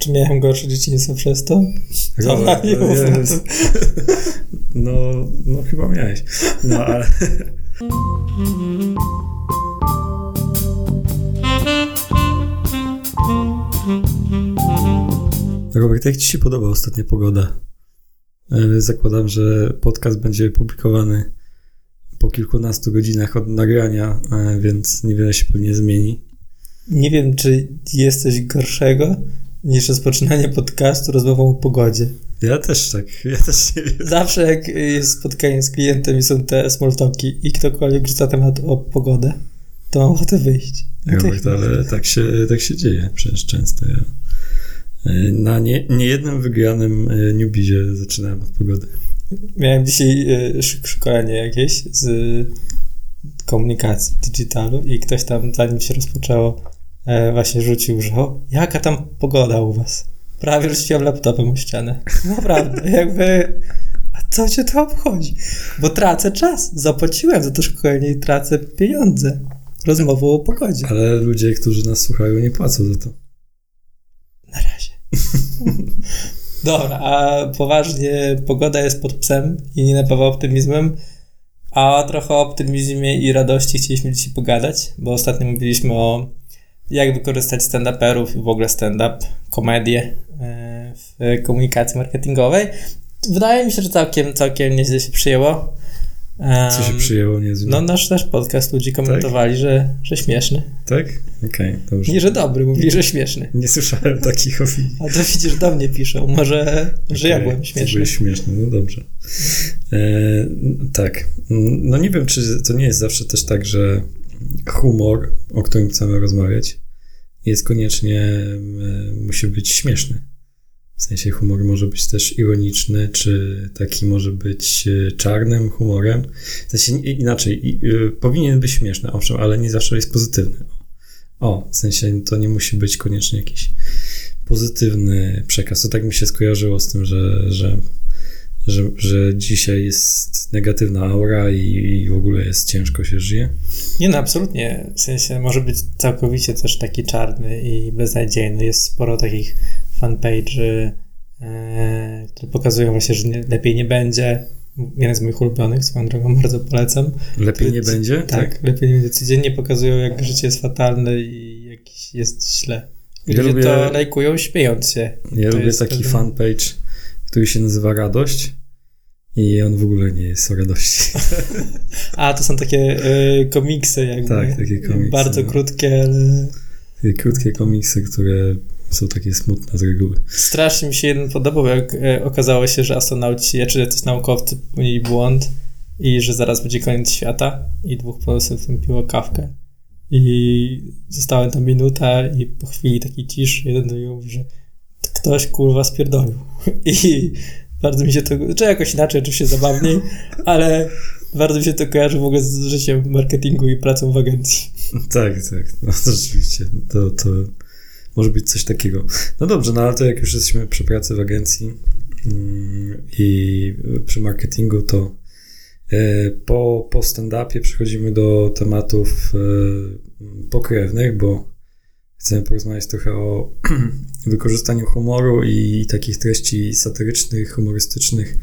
Czy miałem gorsze dzieciństwo przez to? No, no, jest. no, no chyba miałeś. No ale... Robert, jak Ci się podoba ostatnia pogoda? E, zakładam, że podcast będzie publikowany po kilkunastu godzinach od nagrania, e, więc niewiele się pewnie zmieni. Nie wiem, czy jest coś gorszego niż rozpoczynanie podcastu rozmową o pogodzie. Ja też tak, ja też nie wiem. Zawsze jak jest spotkanie z klientem i są te small talki i ktokolwiek rzuca temat o pogodę, to mam ochotę wyjść. Robert, ale tak się, tak się dzieje przecież często. Ja e, na nie, niejednym wygranym e, newbizie zaczynałem od pogody. Miałem dzisiaj szkolenie jakieś z komunikacji digitalu i ktoś tam, zanim się rozpoczęło, właśnie rzucił, że o, jaka tam pogoda u was? Prawie rzuciłem laptopem o ścianę. Naprawdę, jakby... A co cię to obchodzi? Bo tracę czas. Zapłaciłem za to szkolenie i tracę pieniądze rozmową o pogodzie. Ale ludzie, którzy nas słuchają, nie płacą za to. Na razie. Dobra, a poważnie, pogoda jest pod psem i nie napawa optymizmem, a trochę o optymizmie i radości chcieliśmy dzisiaj pogadać, bo ostatnio mówiliśmy o jak wykorzystać stand-uperów i w ogóle stand-up, komedię e, w komunikacji marketingowej. Wydaje mi się, że całkiem, całkiem nieźle się przyjęło. Co się przyjęło niezłe? No nasz też podcast ludzi komentowali, tak? że, że śmieszny. Tak? Okej, okay, dobrze. Nie, że dobry, mówili, że śmieszny. Nie słyszałem takich opinii. A to widzisz, do mnie piszą. Może, okay, że ja byłem śmieszny. Byłeś śmieszny, no dobrze. E, tak. No nie wiem, czy to nie jest zawsze też tak, że humor, o którym chcemy rozmawiać, jest koniecznie, e, musi być śmieszny. W sensie humor może być też ironiczny, czy taki może być e, czarnym humorem. W sensie inaczej, e, powinien być śmieszny, owszem, ale nie zawsze jest pozytywny. O, w sensie to nie musi być koniecznie jakiś pozytywny przekaz. To tak mi się skojarzyło z tym, że, że, że, że dzisiaj jest negatywna aura i, i w ogóle jest ciężko się żyje. Nie no, absolutnie. W sensie może być całkowicie też taki czarny i beznadziejny. Jest sporo takich fanpage'y, e, które pokazują właśnie, że nie, lepiej nie będzie. Jeden z moich ulubionych, swoją drogą bardzo polecam. Lepiej nie będzie? Tak, tak, lepiej nie będzie. Codziennie pokazują, jak życie jest fatalne i jak jest źle. I ja ludzie lubię, to lajkują śmiejąc się. Ja to lubię taki pewien... fanpage, który się nazywa Radość. I on w ogóle nie jest o radości. A, to są takie y, komiksy jakby. Tak, takie komiksy. Bardzo no. krótkie, ale... Takie krótkie komiksy, które są takie smutne z reguły. Strasznie mi się jeden podobał, jak e, okazało się, że astronauci, czy jacyś naukowcy popełnili błąd i że zaraz będzie koniec świata i dwóch producentów piło kawkę. I została tam minuta i po chwili takiej ciszy jeden do drugiego mówi, że ktoś kurwa spierdolił. I bardzo mi się to, czy jakoś inaczej, oczywiście zabawniej, ale bardzo mi się to kojarzy w ogóle z życiem marketingu i pracą w agencji. Tak, tak, no to rzeczywiście, to, to może być coś takiego. No dobrze, no ale to jak już jesteśmy przy pracy w agencji mm, i przy marketingu, to e, po, po stand-upie przechodzimy do tematów e, pokrewnych, bo chcemy porozmawiać trochę o wykorzystaniu humoru i takich treści satyrycznych, humorystycznych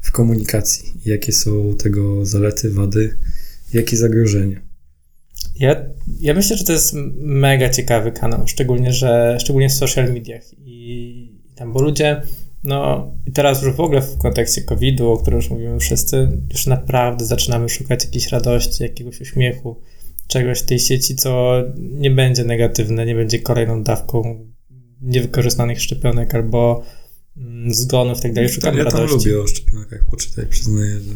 w komunikacji. Jakie są tego zalety, wady, jakie zagrożenia. Ja, ja myślę, że to jest mega ciekawy kanał, szczególnie, że szczególnie w social mediach i tam, bo ludzie, no i teraz już w ogóle w kontekście COVID-u, o którym już mówimy wszyscy, już naprawdę zaczynamy szukać jakiejś radości, jakiegoś uśmiechu, czegoś w tej sieci, co nie będzie negatywne, nie będzie kolejną dawką niewykorzystanych szczepionek albo mm, zgonów i tak dalej. Szukamy ja radości. Ja lubię o szczepionkach poczytać, przyznaję, że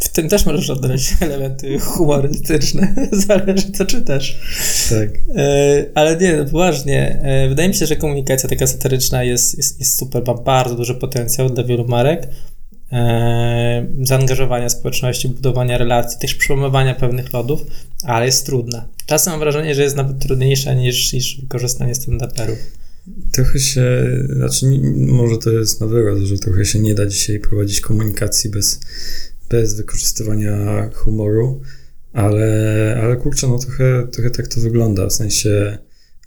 w tym też możesz odnaleźć elementy humorystyczne, zależy co czytasz. Tak. E, ale nie, no poważnie. E, wydaje mi się, że komunikacja taka satyryczna jest, jest, jest super, ma bardzo duży potencjał dla wielu marek. E, zaangażowania społeczności, budowania relacji, też przełamywania pewnych lodów, ale jest trudna. Czasem mam wrażenie, że jest nawet trudniejsza niż, niż wykorzystanie stand-uperów. Trochę się, znaczy może to jest nowy raz, że trochę się nie da dzisiaj prowadzić komunikacji bez bez wykorzystywania humoru, ale, ale kurczę, no trochę, trochę tak to wygląda, w sensie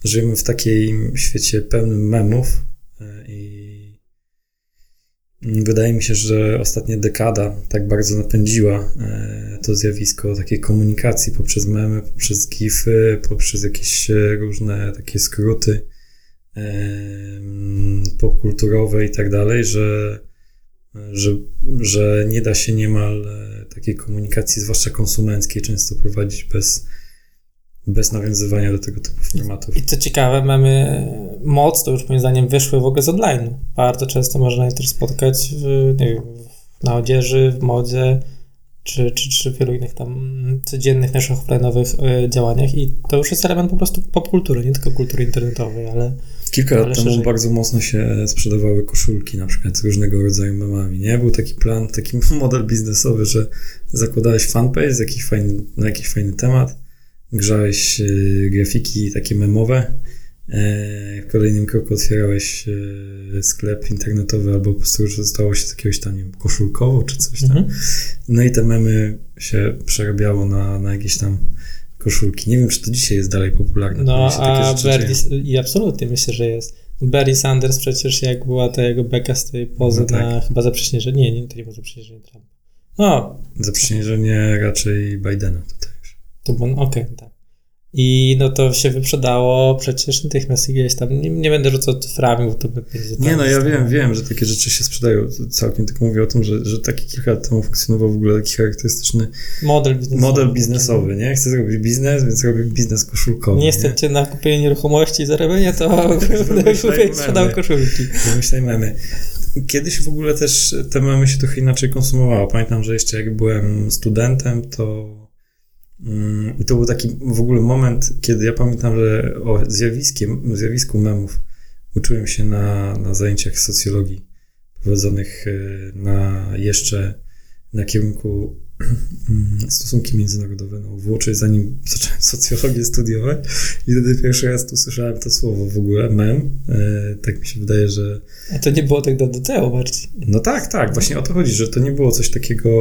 żyjemy w takim świecie pełnym memów Wydaje mi się, że ostatnia dekada tak bardzo napędziła e, to zjawisko takiej komunikacji poprzez memy, poprzez gify, poprzez jakieś e, różne takie skróty popkulturowe i tak dalej, że, że, że nie da się niemal takiej komunikacji, zwłaszcza konsumenckiej, często prowadzić bez, bez nawiązywania do tego typu formatów. I co ciekawe, mamy moc, to już moim zdaniem wyszły w ogóle z online. Bardzo często można je też spotkać w, nie wiem, na odzieży, w modzie, czy, czy, czy wielu innych tam codziennych naszych offline'owych y, działaniach i to już jest element po prostu popkultury, nie tylko kultury internetowej, ale Kilka lat temu szerzej. bardzo mocno się sprzedawały koszulki na przykład z różnego rodzaju memami, nie? Był taki plan, taki model biznesowy, że zakładałeś fanpage jakiś fajny, na jakiś fajny temat, grzałeś y, grafiki takie memowe, e, w kolejnym kroku otwierałeś e, sklep internetowy albo po prostu już zostało się z jakiegoś tam, nie wiem, koszulkowo czy coś tam. Mhm. No i te memy się przerabiało na, na jakieś tam koszulki. Nie wiem, czy to dzisiaj jest dalej popularne. No, a Bernie, i absolutnie myślę, że jest. Barry Sanders przecież, jak była ta jego beka z tej pozy no tak. na chyba zaprzysiężenie, nie, nie, to nie było zaprzysiężenie Trumpa. No. Zaprzysiężenie raczej Bidena. To było, okej, okay, tak. I no to się wyprzedało przecież natychmiast gdzieś tam. Nie, nie będę rzucał cyframi, bo to by Nie, no ja wiem, wiem, że takie rzeczy się sprzedają całkiem, tylko mówię o tym, że, że taki kilka lat temu funkcjonował w ogóle taki charakterystyczny model biznesowy. Model biznesowy, nie? Chcę zrobić biznes, więc robię biznes koszulkowy. Nie stać na kupienie nieruchomości i zarabianie, to sprzedał koszulki. Wymyślaj Kiedyś w ogóle też te memy się trochę inaczej konsumowało. Pamiętam, że jeszcze jak byłem studentem, to I to był taki w ogóle moment, kiedy ja pamiętam, że o zjawiskiem, zjawisku memów uczyłem się na, na zajęciach socjologii prowadzonych e, na jeszcze na kierunku mm, stosunki międzynarodowe na UW, zanim zacząłem socjologię studiować i wtedy pierwszy raz tu słyszałem to słowo w ogóle, mem. E, tak mi się wydaje, że... A to nie było tak dawno temu, Marcin. No tak, tak, właśnie o to chodzi, że to nie było coś takiego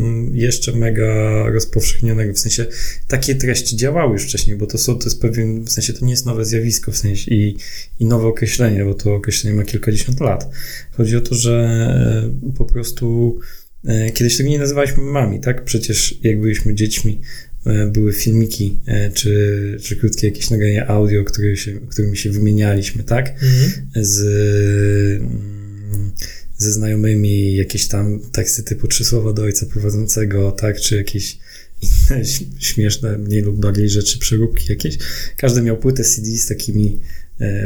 mm, jeszcze mega rozpowszechnionego, w sensie takie treści działały już wcześniej, bo to są, to jest pewien, w sensie to nie jest nowe zjawisko, w sensie i, i nowe określenie, bo to określenie ma kilkadziesiąt lat. Chodzi o to, że po prostu kiedyś tego nie nazywaliśmy mami, tak? Przecież jak byliśmy dziećmi, e, były filmiki, e, czy, czy krótkie jakieś nagrania audio, które się, którymi się wymienialiśmy, tak? Mhm. Z, ze znajomymi, jakieś tam teksty typu trzy słowa do ojca prowadzącego, tak? Czy jakieś inne śmieszne, mniej lub bardziej rzeczy, przeróbki jakieś. Każdy miał płytę CD z takimi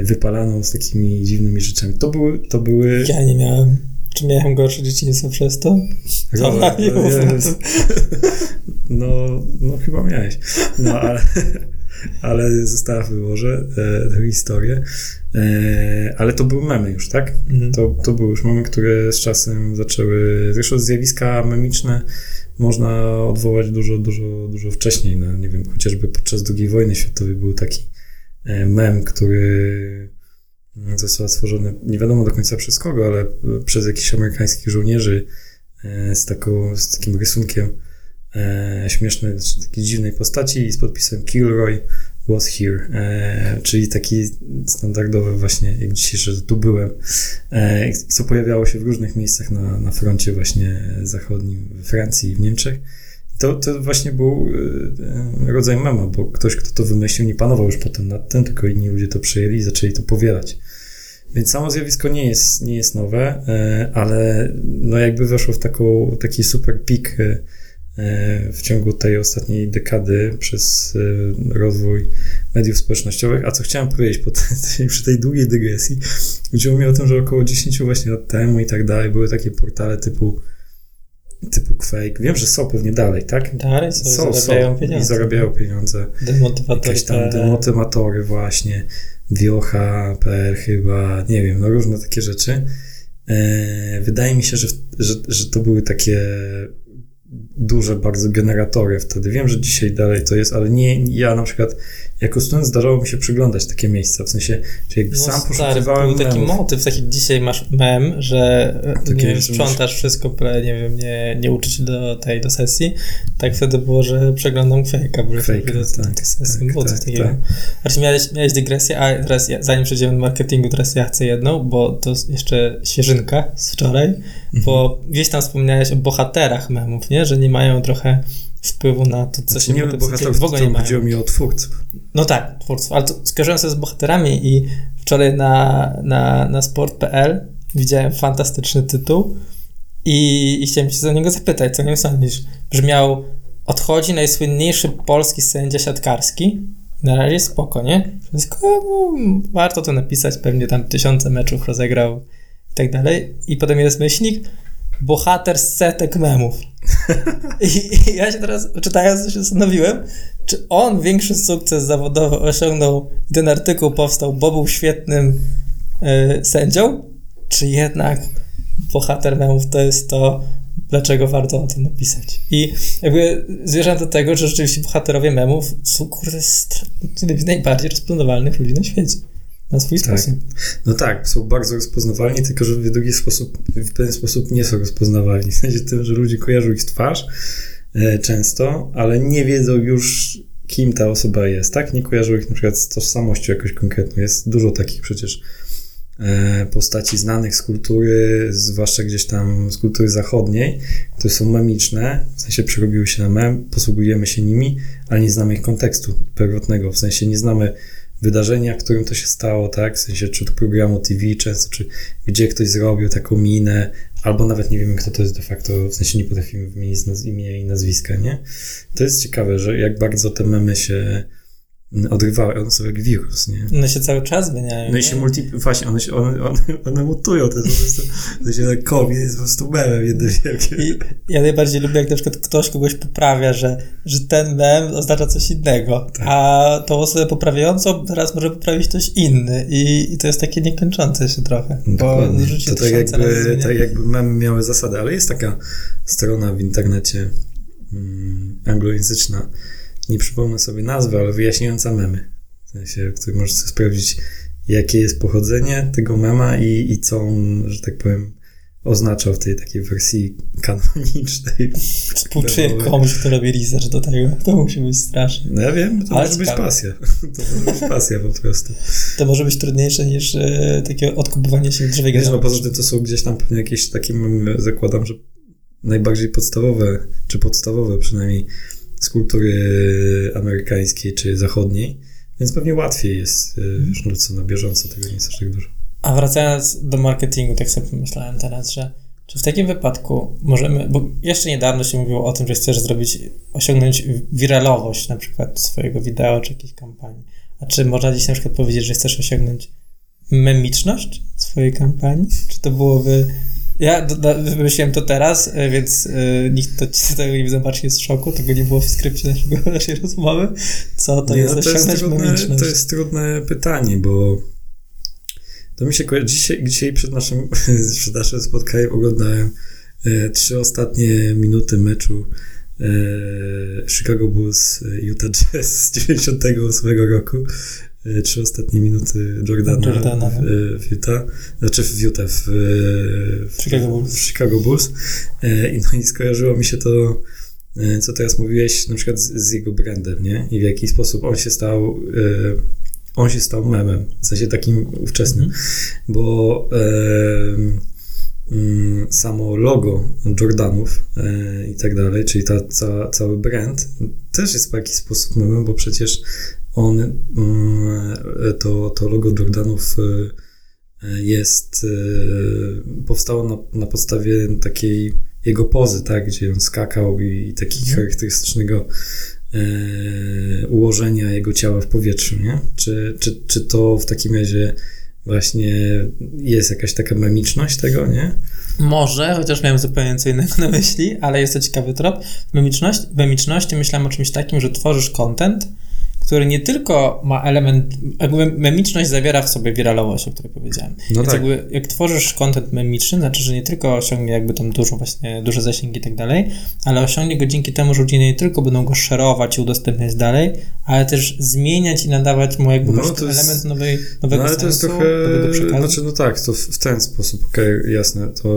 wypalaną, z takimi dziwnymi rzeczami. To były, to były... Ja nie miałem. Czy miałem gorsze dzieciństwo przez to? No, no, no, no, chyba miałeś. No, ale, ale zostawmy może e, tę historię. E, ale to były memy już, tak? Mhm. To, to były już memy, które z czasem zaczęły... Zresztą zjawiska memiczne można odwołać dużo, dużo, dużo wcześniej. No, nie wiem, chociażby podczas II wojny światowej był taki e, mem, który została stworzona, nie wiadomo do końca przez kogo, ale przez jakichś amerykańskich żołnierzy e, z, taką, z takim rysunkiem e, śmiesznej, znaczy takiej dziwnej postaci i z podpisem Kilroy was here, e, czyli taki standardowy właśnie, jak dzisiejsze, że tu byłem, e, co pojawiało się w różnych miejscach na, na froncie właśnie zachodnim we Francji i w Niemczech. To, to właśnie był e, rodzaj mema, bo ktoś, kto to wymyślił, nie panował już potem nad tym, tylko inni ludzie to przejęli i zaczęli to powielać. Więc samo zjawisko nie jest, nie jest nowe, e, ale no jakby weszło w taką, taki super pik e, w ciągu tej ostatniej dekady przez rozwój mediów społecznościowych. A co chciałem powiedzieć po tej, przy tej długiej dygresji, chodziło mi o tym, że około 10 właśnie lat temu i tak dalej były takie portale typu typu Quake. Wiem, że są pewnie dalej, tak? Dalej są, są zarabiają są, pieniądze. I zarabiają pieniądze. Demotywatory. Jakieś tam demotywatory właśnie. Wiocha, PR chyba, nie wiem, no różne takie rzeczy. E, wydaje mi się, że, że, że to były takie duże bardzo generatory wtedy. Wiem, że dzisiaj dalej to jest, ale nie, ja na przykład jako student zdarzało mi się przyglądać takie miejsca, w sensie, że jakby No sam stary, poszukiwałem był taki memów. motyw, taki dzisiaj masz mem, że Takie, nie wiem, że sprzątasz wszystko, pra- nie wiem, nie, nie uczyć się do tej, do sesji. Tak wtedy było, że przeglądam kwejka, bo Quake'a, do, do tak, tej sesji. tak, było tak, takiego. tak. Znaczy miałeś, miałeś dygresję, a teraz ja, zanim przejdziemy do marketingu, teraz ja chcę jedną, bo to jeszcze świeżynka z wczoraj, bo gdzieś tam wspomniałeś o bohaterach memów, nie? Że nie mają trochę wpływu na to, co Znaczy, się nie potem- bohaterów, w ogóle nie mają. chodziło mi o twórców. No tak, twórców, ale skojarzyłem sobie z bohaterami i wczoraj na, na, na sport.pl widziałem fantastyczny tytuł i, i chciałem cię za niego zapytać, co nie sądzisz? Brzmiał odchodzi najsłynniejszy polski sędzia siatkarski. Na razie spoko, nie? Wszystko, no, warto to napisać, pewnie tam tysiące meczów rozegrał i tak dalej. I potem jest myślnik, bohater z setek memów. I, I ja się teraz, czytając, się zastanowiłem, czy on większy sukces zawodowy osiągnął ten artykuł powstał, bo był świetnym y, sędzią, czy jednak bohater memów to jest to, dlaczego warto o tym napisać. I jakby zmierzam do tego, że rzeczywiście bohaterowie memów są, kurde, najbardziej rozpoznawalnych ludzi na świecie. Na swój Tak. sposób. No tak, są bardzo rozpoznawalni, tylko że w drugi sposób, w pewien sposób nie są rozpoznawalni. W sensie tym, że ludzie kojarzą ich twarz e, często, ale nie wiedzą już, kim ta osoba jest, tak? Nie kojarzą ich na przykład z tożsamością jakoś konkretną. Jest dużo takich przecież e, postaci znanych z kultury, zwłaszcza gdzieś tam z kultury zachodniej, które są memiczne, w sensie przerobiły się na mem, posługujemy się nimi, ale nie znamy ich kontekstu pierwotnego, w sensie nie znamy wydarzenia, którym to się stało, tak? W sensie, czy to programu TV często, czy gdzie ktoś zrobił taką minę, albo nawet nie wiemy, kto to jest de facto, w sensie nie potrafimy wymienić imienia i nazwiska, nie? To jest ciekawe, że jak bardzo te memy się odrywały, one są jak wirus, nie? One się cały czas zmieniają. No i się multi... Właśnie, one, się, one, one, one mutują, to jest po prostu, sensie tak COVID jest po prostu memem jednym wielkim. I ja najbardziej lubię, jak na przykład ktoś kogoś poprawia, że, że ten mem oznacza coś innego, Tak. a tą osobę poprawiającą teraz może poprawić ktoś inny. I, i to jest takie niekończące się trochę. Bo życie To tak razy jakby, tak jakby memy miały zasady, ale jest taka strona w internecie mm, anglojęzyczna, nie przypomnę sobie nazwy, ale wyjaśniająca memy. W sensie, w której możesz sprawdzić, jakie jest pochodzenie tego mema i, i co on, że tak powiem, oznaczał w tej takiej wersji kanonicznej. Współczuję komuś, kto robi research do tego. To musi być straszne. No ja wiem, to Ale może być ciekawe. pasja. To może być pasja po prostu. To może być trudniejsze niż e, takie odkupywanie się drzewa Wiesz, no poza tym to są gdzieś tam pewnie jakieś takie, zakładam, że najbardziej podstawowe, czy podstawowe przynajmniej z kultury amerykańskiej czy zachodniej, więc pewnie łatwiej jest, y, wiesz, no co, na bieżąco tego nie jest aż tak dużo. A wracając do marketingu, tak sobie pomyślałem teraz, że czy w takim wypadku możemy, bo jeszcze niedawno się mówiło o tym, że chcesz zrobić, osiągnąć wiralowość na przykład swojego wideo czy jakiejś kampanii. A czy można dziś na przykład powiedzieć, że chcesz osiągnąć memiczność swojej kampanii? Czy to byłoby... Ja do- do- wymyśliłem to teraz, e, więc e, nikt to ci tego nie zobaczy, w szoku, tego nie było w skrypcie naszego, naszej rozmowy. Co to Nie, jest no to, jest trudne, to jest trudne pytanie, bo to mi się kojarzy, dzisiaj, dzisiaj przed, naszym, przed naszym spotkaniem oglądałem e, trzy ostatnie minuty meczu e, Chicago Bulls e, Utah Jazz z 98 roku. E, trzy ostatnie minuty Jordana, Jordana, w, e, w Utah, znaczy w Utah, w, e, w, Chicago Bulls. w Chicago Bulls. I, no i skojarzyło mi się to, co teraz mówiłeś, na przykład z, z jego brandem, nie? I w jaki sposób on się stał, on się stał memem, w sensie takim ówczesnym, Mhm. bo e, mm, samo logo Jordanów e, i tak dalej, czyli ta, ca, cały brand też jest w jakiś sposób memem, bo przecież on, mm, to, to logo Jordanów e, jest, e, powstało na, na podstawie takiej jego pozy, tak, gdzie on skakał i, i takiego Mhm. charakterystycznego e, ułożenia jego ciała w powietrzu, nie? Czy, czy, czy to w takim razie właśnie jest jakaś taka memiczność tego, nie? Może, chociaż miałem zupełnie co innego na myśli, ale jest to ciekawy trop. W memiczności myślałem o czymś takim, że tworzysz content, który nie tylko ma element, jakby memiczność zawiera w sobie wiralowość, o której powiedziałem. No Więc tak. jakby jak tworzysz content memiczny, znaczy, że nie tylko osiągnie jakby tam dużo właśnie, duże zasięgi i tak dalej, ale osiągnie go dzięki temu, że ludzie nie tylko będą go szerować i udostępniać dalej, ale też zmieniać i nadawać mu jakby No, właśnie jest- element nowej, nowego No ale to jest sensu, trochę, nowego przekazu. znaczy no tak, to w, w ten sposób, okej, jasne, to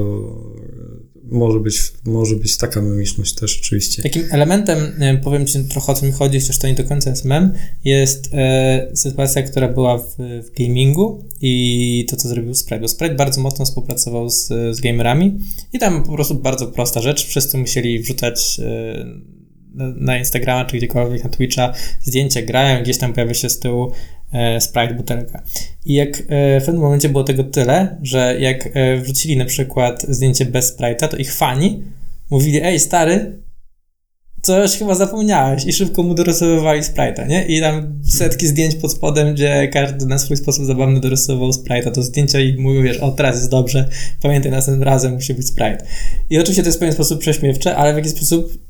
może być, może być taka memiczność też oczywiście. Takim elementem, e, powiem Ci trochę o co mi chodzi, chociaż to nie do końca jest mem, jest e, sytuacja, która była w, w gamingu i to, co zrobił Sprite, bo Sprite bardzo mocno współpracował z, z gamerami i tam po prostu bardzo prosta rzecz, wszyscy musieli wrzucać e, na, Instagrama czy gdziekolwiek, na Twitcha zdjęcia grają, gdzieś tam pojawia się z tyłu e, Sprite butelka. I jak e, w pewnym momencie było tego tyle, że jak e, wrzucili na przykład zdjęcie bez Sprite'a, to ich fani mówili, ej stary, coś chyba zapomniałeś i szybko mu dorysowywali Sprite'a, nie? I tam setki zdjęć pod spodem, gdzie każdy na swój sposób zabawny dorysował Sprite'a, to zdjęcia i mówił, wiesz, o teraz jest dobrze, pamiętaj, następnym razem musi być Sprite. I oczywiście to jest w pewien sposób prześmiewcze, ale w jakiś sposób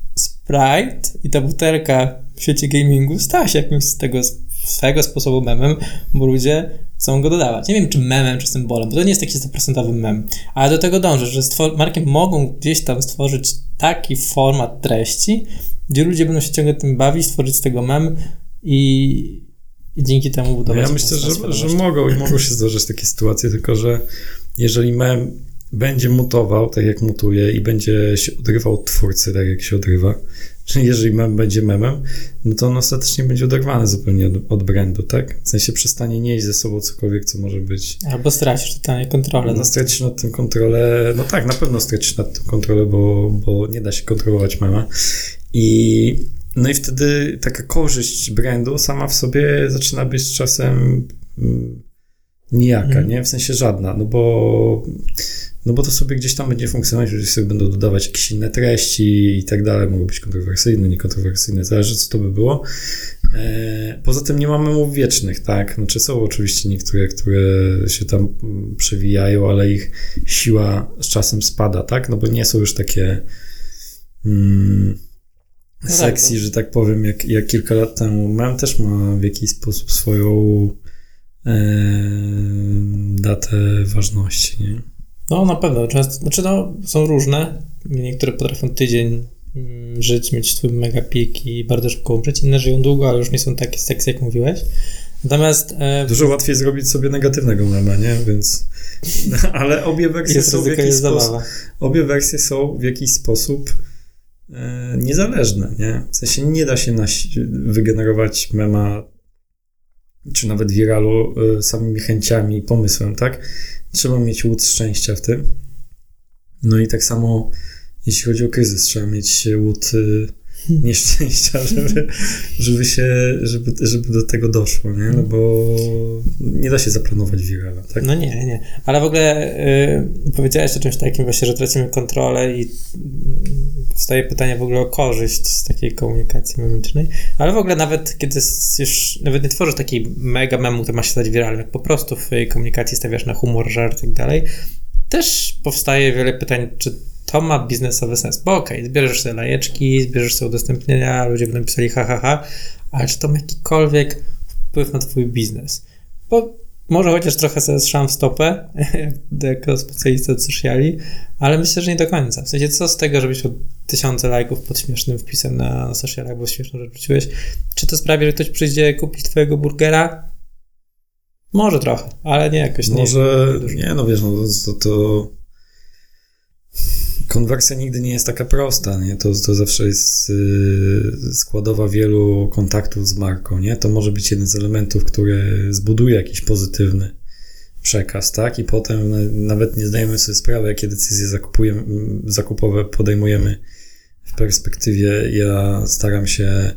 Sprite i ta butelka w świecie gamingu stała się jakimś z tego swego sposobu memem, bo ludzie chcą go dodawać. Nie wiem, czy memem, czy symbolem, bo to nie jest taki 100% mem, ale do tego dążę, że stwor- marki mogą gdzieś tam stworzyć taki format treści, gdzie ludzie będą się ciągle tym bawić, stworzyć z tego mem i, i dzięki temu budować ja myślę, że, że mogą i mogą się zdarzyć takie sytuacje, tylko że jeżeli mem będzie mutował, tak jak mutuje i będzie się odrywał od twórcy, tak jak się odrywa, czyli jeżeli mem będzie memem, no to on ostatecznie będzie oderwany zupełnie od, od brandu, tak? W sensie przestanie nieść ze sobą cokolwiek, co może być Albo stracisz totalnie kontrolę. no, stracisz nad tym kontrolę. No tak, na pewno stracisz nad tym kontrolę, bo, bo nie da się kontrolować mema. I no i wtedy taka korzyść brandu sama w sobie zaczyna być czasem mm, nijaka, Mhm. nie? W sensie żadna, no bo no bo to sobie gdzieś tam będzie funkcjonować, ludzie sobie będą dodawać jakieś inne treści i tak dalej, mogą być kontrowersyjne, niekontrowersyjne, zależy co to by było. E, Poza tym nie mamy memów wiecznych, tak? Znaczy są oczywiście niektóre, które się tam przewijają, ale ich siła z czasem spada, tak? No bo nie są już takie mm, No tak, sexy, no. że tak powiem, jak, jak kilka lat temu. Mem też ma w jakiś sposób swoją e, datę ważności, nie? No na pewno, często, znaczy no, są różne. Niektóre potrafią tydzień mm, żyć, mieć swój mega pik i bardzo szybko umrzeć, inne żyją długo, ale już nie są takie seksy, jak mówiłeś. Natomiast e, Dużo łatwiej zrobić sobie negatywnego mema, nie? Więc... Ale obie wersje są w jakiś sposób... obie wersje są w jakiś sposób e, niezależne, nie? W sensie nie da się nasi- wygenerować mema czy nawet wiralu e, samymi chęciami i pomysłem, tak? Trzeba mieć łód szczęścia w tym. No i tak samo jeśli chodzi o kryzys, trzeba mieć łód e, nieszczęścia, żeby, żeby się, żeby, żeby do tego doszło, nie? No bo nie da się zaplanować wirala, tak? No nie, nie. Ale w ogóle y, powiedziałeś o czymś takim właśnie, że tracimy kontrolę i powstaje pytanie w ogóle o korzyść z takiej komunikacji memicznej. Ale w ogóle nawet kiedy już nawet nie tworzysz takiej mega memu, który ma się stać wiralny, jak po prostu w komunikacji stawiasz na humor, żart i tak dalej, też powstaje wiele pytań, czy to ma biznesowy sens. Bo okej, zbierzesz sobie lajeczki, zbierzesz sobie udostępnienia, ludzie będą pisali ha, ha, ha, ale czy to ma jakikolwiek wpływ na twój biznes? Bo może chociaż trochę sobie strzam w stopę, jako specjalista od sociali, ale myślę, że nie do końca. W sensie, co z tego, żebyś miał tysiące lajków pod śmiesznym wpisem na, na socialach, bo śmieszną rzecz wrzuciłeś? Czy to sprawi, że ktoś przyjdzie kupić twojego burgera? Może trochę, ale nie jakoś. nie- Może, nie nie, no wiesz, no to, to konwersja nigdy nie jest taka prosta, nie? To, to zawsze jest y, składowa wielu kontaktów z marką, nie? To może być jeden z elementów, który zbuduje jakiś pozytywny przekaz, tak? I potem na- nawet nie zdajemy sobie sprawy, jakie decyzje zakupowe podejmujemy w perspektywie. Ja staram się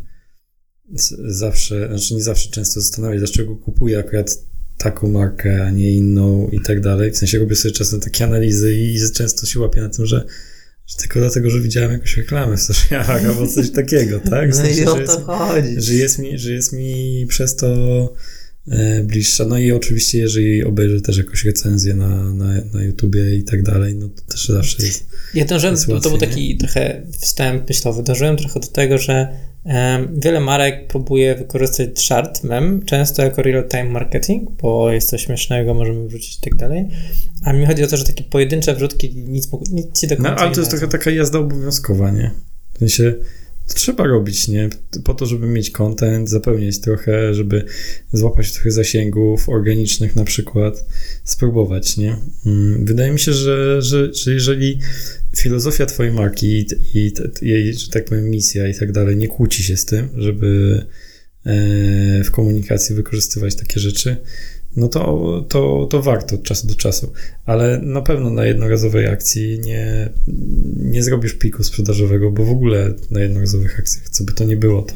zawsze, znaczy nie zawsze, często zastanawiać, dlaczego kupuję akurat taką markę, a nie inną i tak dalej. W sensie robię sobie czasem takie analizy i często się łapię na tym, że, że tylko dlatego, że widziałem jakąś reklamę w socialach albo coś takiego, tak? W No sensie, i że o jest, to chodzi. że jest mi, że jest mi przez to e, bliższa. No i oczywiście, jeżeli obejrzę też jakąś recenzję na, na, na YouTubie i tak dalej, no to też zawsze jest. Ja dążyłem, jest to, to był łatwiej, taki trochę wstęp myślowy, dążyłem trochę do tego, że wiele marek próbuje wykorzystać żart, mem, często jako real-time marketing, bo jest coś śmiesznego, możemy wrzucić i tak dalej. A mi chodzi o to, że takie pojedyncze wrzutki nic, nic ci do końca No, ale to jest trochę taka jazda obowiązkowa, nie? W sensie to trzeba robić, nie? Po to, żeby mieć content, zapełniać trochę, żeby złapać trochę zasięgów organicznych na przykład, spróbować, nie? Mm, Wydaje mi się, że, że, że jeżeli filozofia twojej marki i, jej, że tak powiem, misja i tak dalej nie kłóci się z tym, żeby e, w komunikacji wykorzystywać takie rzeczy, no to, to, to warto od czasu do czasu. Ale na pewno na jednorazowej akcji nie, nie zrobisz piku sprzedażowego, bo w ogóle na jednorazowych akcjach, co by to nie było, to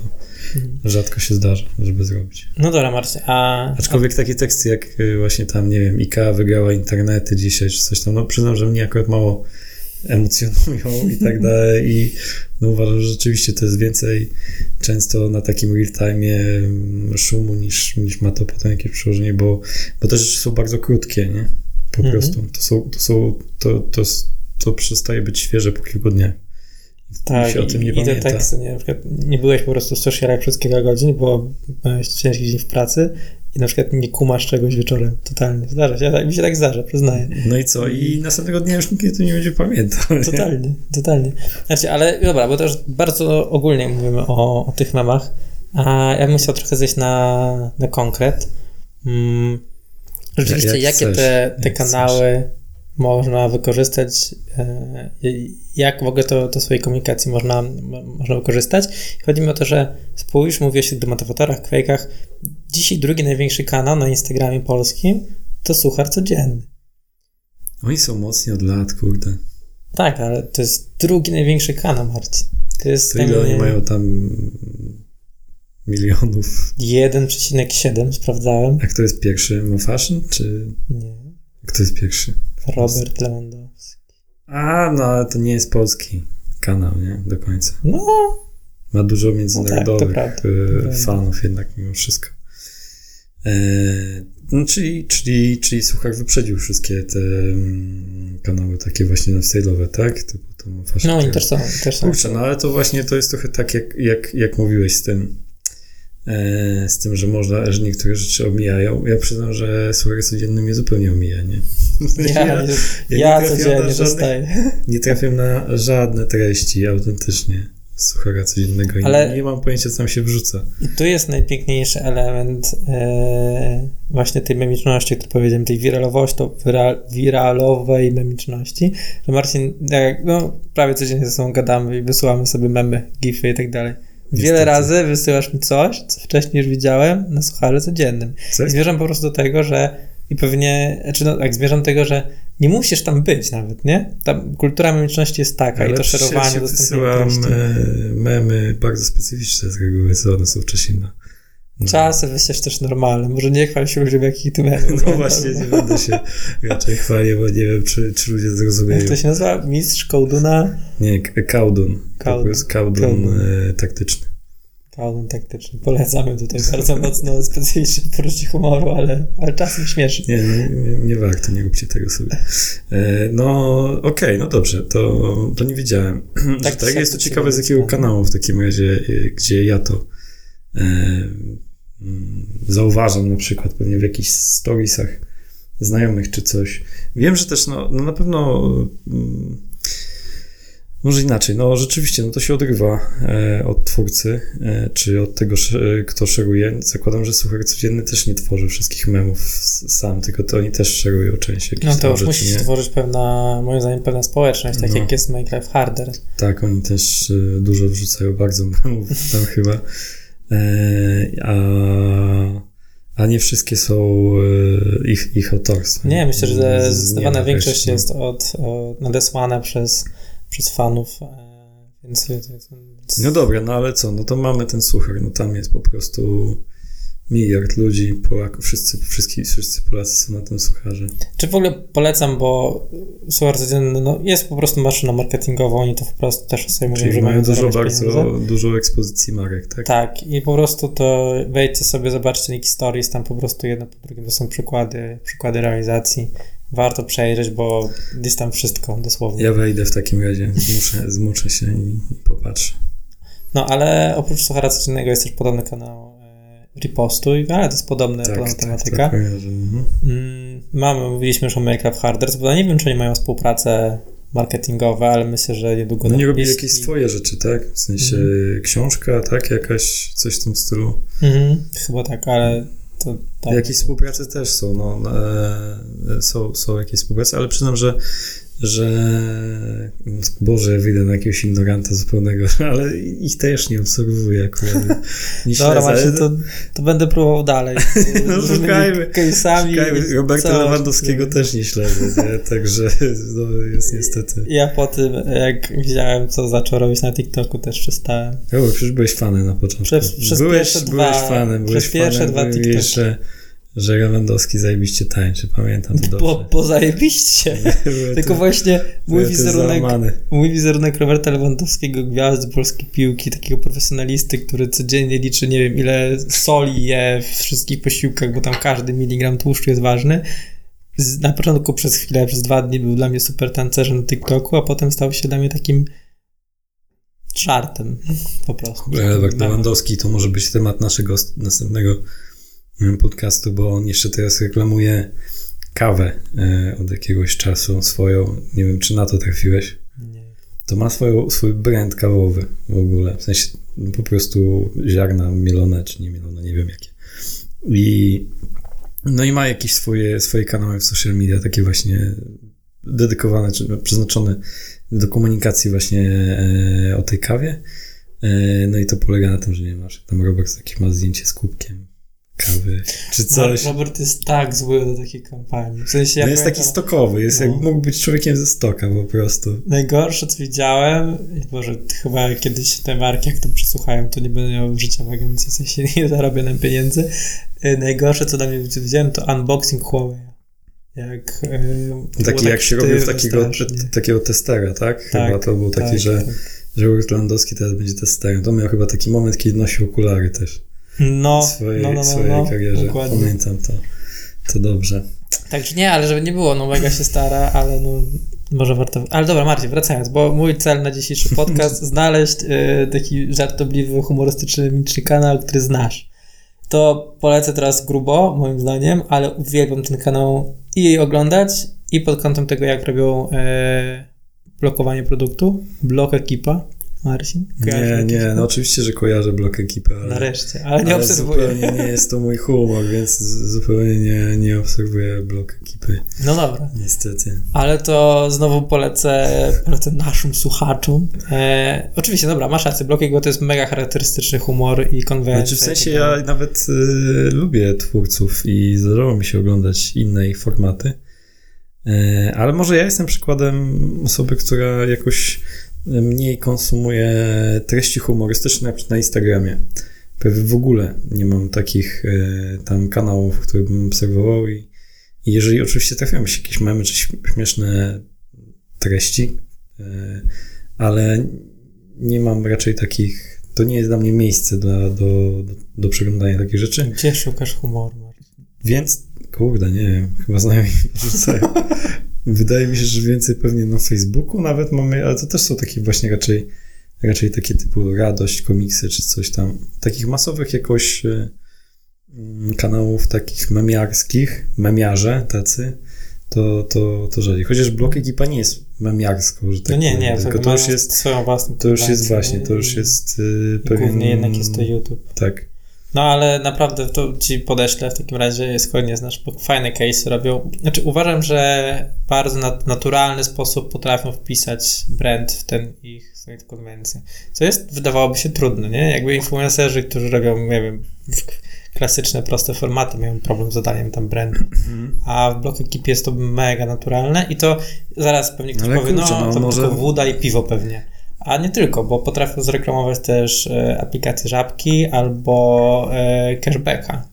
Mhm. rzadko się zdarza, żeby zrobić. No dobra, Marcin, a... Aczkolwiek takie teksty jak y, właśnie tam, nie wiem, IKEA wygrała internety dzisiaj, czy coś tam, no przyznam, że mnie akurat mało emocjonują i tak dalej i no uważam, że rzeczywiście to jest więcej często na takim real time szumu niż, niż ma to potem jakieś przełożenie, bo, bo te rzeczy są bardzo krótkie, nie? Po Mhm. prostu. To są, to są, to, to, to przestaje być świeże po kilku dniach. Tak, się o tym nie i, i te pamięta. teksty, nie, na przykład nie byłeś po prostu w socialach przez kilka godzin, bo miałeś ciężki dzień w pracy i na przykład nie kumasz czegoś wieczorem, totalnie. Zdarza się, ja tak- mi się tak zdarza, przyznaję. No i co? I następnego dnia już nikt o tym nie będzie pamiętał. nie? Totalnie, totalnie. Znaczy, ale dobra, bo też bardzo ogólnie mówimy o, o tych memach, a ja bym chciał trochę zejść na, na konkret. Mm, rzeczywiście, Jak jakie chcesz, te, te jak kanały można wykorzystać, e, jak w ogóle to, to swojej komunikacji można, mo- można wykorzystać. Chodzi mi o to, że spójrz, mówiłeś o motywatorach, kwejkach. Dzisiaj drugi największy kanał na Instagramie polskim to Suchar Codzienny. Oni są mocni od lat, kurde. Tak, ale to jest drugi największy kanał, Marcin. To jest To ile oni nie, mają tam milionów? 1,7 sprawdzałem. A kto jest pierwszy? Mo Fashion, czy Nie. kto jest pierwszy? Robert Lewandowski. A, no ale to nie jest polski kanał, nie? Do końca. No, Ma dużo międzynarodowych prawda, e, prawda. fanów jednak mimo wszystko. E, no, czyli, czyli, czyli Suchar wyprzedził wszystkie te mm, kanały takie właśnie lifestyle'owe, tak? Typu no czy- i też są, też są. Kurczę, no ale to właśnie to jest trochę tak, jak, jak, jak mówiłeś z tym, e, z tym, że można, że niektóre rzeczy omijają. Ja przyznam, że słuchaj codzienny mnie zupełnie omija, nie? Ja, ja, ja, ja nie codziennie żadnych- dostaję. nie trafiam na żadne treści autentycznie z słuchara codziennego i Ale- nie mam pojęcia, co tam się wrzuca. I tu jest najpiękniejszy element e, właśnie tej memiczności, który powiedziałem, tej wiralowości, to wira, wiralowej memiczności, że Marcin, jak, no, prawie codziennie ze sobą gadamy i wysyłamy sobie memy, gify i tak dalej. Wiele Niestety. razy wysyłasz mi coś, co wcześniej już widziałem na sucharze codziennym. Co? I zmierzam po prostu do tego, że i pewnie, znaczy no, tak, zmierzam do tego, że nie musisz tam być nawet, nie? Ta kultura memiczności jest taka i to szerowanie, wysyłam treści. e, memy bardzo specyficzne z reguły, co one są wcześniej na... na- Czasy wyślesz też normalne. Może nie chwal się ludziom, jakich ty memów. No właśnie, nie będę się raczej chwalił, bo nie wiem, czy, czy ludzie zrozumieją. Jak to się nazywa? Mistrz Kołduna? Nie, Kaudun. Kaudun. To jest Kaudun Kaudun. e, taktyczny. Kołdun taktyczny. Polecamy tutaj bardzo mocno specyficzne poczucie humoru, ale, ale czasem śmieszy. Nie, nie, nie warto, nie róbcie tego sobie. E, no, okej, no dobrze, to, to nie wiedziałem. Tak, Tak, jest to ciekawe, z jakiego kanału w takim razie, e, gdzie ja to e, mm, zauważam na przykład pewnie w jakichś storiesach znajomych czy coś. Wiem, że też no, no na pewno mm, może inaczej, no rzeczywiście, no to się odrywa e, od twórcy, e, czy od tego, kto szeruje. Zakładam, że Suchar Codzienny też nie tworzy wszystkich memów sam, tylko to oni też szerują część jakichś No to już musi stworzyć pewna, moim zdaniem, pewna społeczność, tak No. jak jest Life Harder. Tak, oni też e, dużo wrzucają bardzo memów tam chyba. A, a nie wszystkie są ich, ich autorstwem. Nie, myślę, że zdecydowana większość no. jest od, od nadesłana przez, przez fanów, e, więc, więc No dobra, no ale co, no to mamy ten suchar, no tam jest po prostu miliard ludzi, Polaków, wszyscy, wszyscy, wszyscy Polacy są na tym sucharze. Czy w ogóle polecam, bo suchar codzienny no, jest po prostu maszyną marketingową, oni to po prostu też sobie mówią, Czyli że mają dużo bardzo, pieniądze. dużo ekspozycji marek, tak? Tak, i po prostu to wejdźcie sobie, zobaczcie Niki Stories, tam po prostu jedno po drugim to są przykłady, przykłady realizacji. Warto przejrzeć, bo jest tam wszystko, dosłownie. Ja wejdę w takim razie, zmuszę, zmuszę się i, i popatrzę. No, ale oprócz suchara codziennego jest też podobny kanał e, Ripostuj, ale to jest podobne, podobna tematyka. tak, kojarzę. Mhm. Mm, mamy, mówiliśmy już o Minecraft Harders, bo nie wiem, czy oni mają współpracę marketingowe, ale myślę, że niedługo... No nie robi jeśli- jakieś swoje rzeczy, tak? W sensie książka, tak? Jakaś, coś w tym stylu. Mhm, chyba tak, ale to... Tak. Jakieś współprace też są, no, e, są, są jakieś współprace, ale przyznam, że że Boże, wyjdę na jakiegoś ignoranta zupełnego, ale ich też nie obserwuję akurat. Nie Dobra, Marcin, to, to będę próbował dalej. No, szukajmy, Case'ami. Szukajmy, Roberta Co? Lewandowskiego też nie śledzę, nie? także no, jest niestety. Ja po tym, jak widziałem, co zaczął robić na TikToku, też przestałem. O, przecież byłeś fanem na początku. Przez- przez byłeś, pierwsze byłeś dwa- fanem, byłeś przez pierwsze fanem, dwa TikToki. Że, Lewandowski zajebiście tańczy, pamiętam to dobrze. bo zajebiście. Byłem Tylko właśnie mój wizerunek, mój wizerunek Roberta Lewandowskiego, gwiazdy polskiej piłki, takiego profesjonalisty, który codziennie liczy, nie wiem, ile soli je w wszystkich posiłkach, bo tam każdy miligram tłuszczu jest ważny. Na początku przez chwilę, przez dwa dni był dla mnie super tancerzem na TikToku, a potem stał się dla mnie takim żartem po prostu. Lewandowski to może być temat naszego następnego podcastu, bo on jeszcze teraz reklamuje kawę e, od jakiegoś czasu swoją. Nie wiem, czy na to trafiłeś. Nie. To ma swoją, swój brand kawowy w ogóle. W sensie no, po prostu ziarna mielone, czy nie mielone, nie wiem jakie. I no i ma jakieś swoje, swoje kanały w social media, takie właśnie dedykowane, czy przeznaczone do komunikacji właśnie e, o tej kawie. E, no i to polega na tym, że nie masz tam Robert jakieś ma zdjęcie z kubkiem kawy, czy coś. Robert jest tak zły do takiej kampanii. W sensie ja no jest taki stokowy, jest No. jak mógł być człowiekiem ze stoka po prostu. Najgorsze, co widziałem, i Boże, chyba kiedyś te marki, jak to przesłuchają, to nie będę miał życia w agencji, w sensie nie zarobię nam pieniędzy. E, Najgorsze, co dla mnie widziałem, to unboxing Huawei. Jak, to Taki jak się robił takiego, takiego testera, tak? Chyba Tak, to był taki, tak, że, tak. że teraz będzie testerem. To miał chyba taki moment, kiedy nosił okulary też No, w swojej, no, no, no, swojej no, karierze. dokładnie. Pamiętam to. To dobrze. Także nie, ale żeby nie było, no mega się stara, ale no może warto... Ale dobra, Marcin, wracając, bo mój cel na dzisiejszy podcast znaleźć y, taki żartobliwy, humorystyczny, mimiczny kanał, który znasz. To polecę teraz grubo, moim zdaniem, ale uwielbiam ten kanał i jej oglądać, i pod kątem tego, jak robią e, blokowanie produktu. Blok ekipa. Marcin? kojarzysz Nie, nie, no oczywiście, że kojarzę blok ekipy, ale, Nareszcie, ale nie ale obserwuję. zupełnie nie jest to mój humor, więc zupełnie nie, nie obserwuję blok ekipy, No dobra. niestety. Ale to znowu polecę, polecę naszym słuchaczom. E, oczywiście, dobra, masz rację, Blokiego to jest mega charakterystyczny humor i konwencja. Znaczy w sensie ja nawet y, lubię twórców i zdarzało mi się oglądać inne ich formaty, y, ale może ja jestem przykładem osoby, która jakoś mniej konsumuje treści humorystyczne na Instagramie. Prawie w ogóle nie mam takich y, tam kanałów, które bym obserwował i, i jeżeli oczywiście trafiają mi się jakieś memy czy śm- śmieszne treści, y, ale nie mam raczej takich, to nie jest dla mnie miejsce dla, do, do, do przeglądania takich rzeczy, Gdzie szukasz humoru, więc kurde, nie wiem, chyba znajomi rzucają. Wydaje mi się, że więcej pewnie na Facebooku nawet mamy, ale to też są takie właśnie raczej, raczej takie typu radość, komiksy czy coś tam. Takich masowych jakoś e, mm, kanałów takich memiarskich, memiarze tacy, to, to, to rzadziej. Chociaż blok ekipa nie jest memiarską, że tak No nie, nie, tylko to już jest, swoją własną to już jest właśnie, to już jest i pewien... Głównie jednak jest to YouTube. Tak. No ale naprawdę to ci podeślę w takim razie, skoro nie znasz, bo fajne case robią. Znaczy uważam, że bardzo nat- naturalny sposób potrafią wpisać brand w ten ich swoją konwencję. Co jest, wydawałoby się trudne, nie? Jakby influencerzy, którzy robią, nie wiem, klasyczne, proste formaty, mają problem z zadaniem tam brandu. A w Block Ekipie jest to mega naturalne i to zaraz pewnie ktoś Ale powie, kurczę, no, no, to może- tylko woda i piwo pewnie. A nie tylko, bo potrafią zreklamować też e, aplikację Żabki albo e, cashbacka.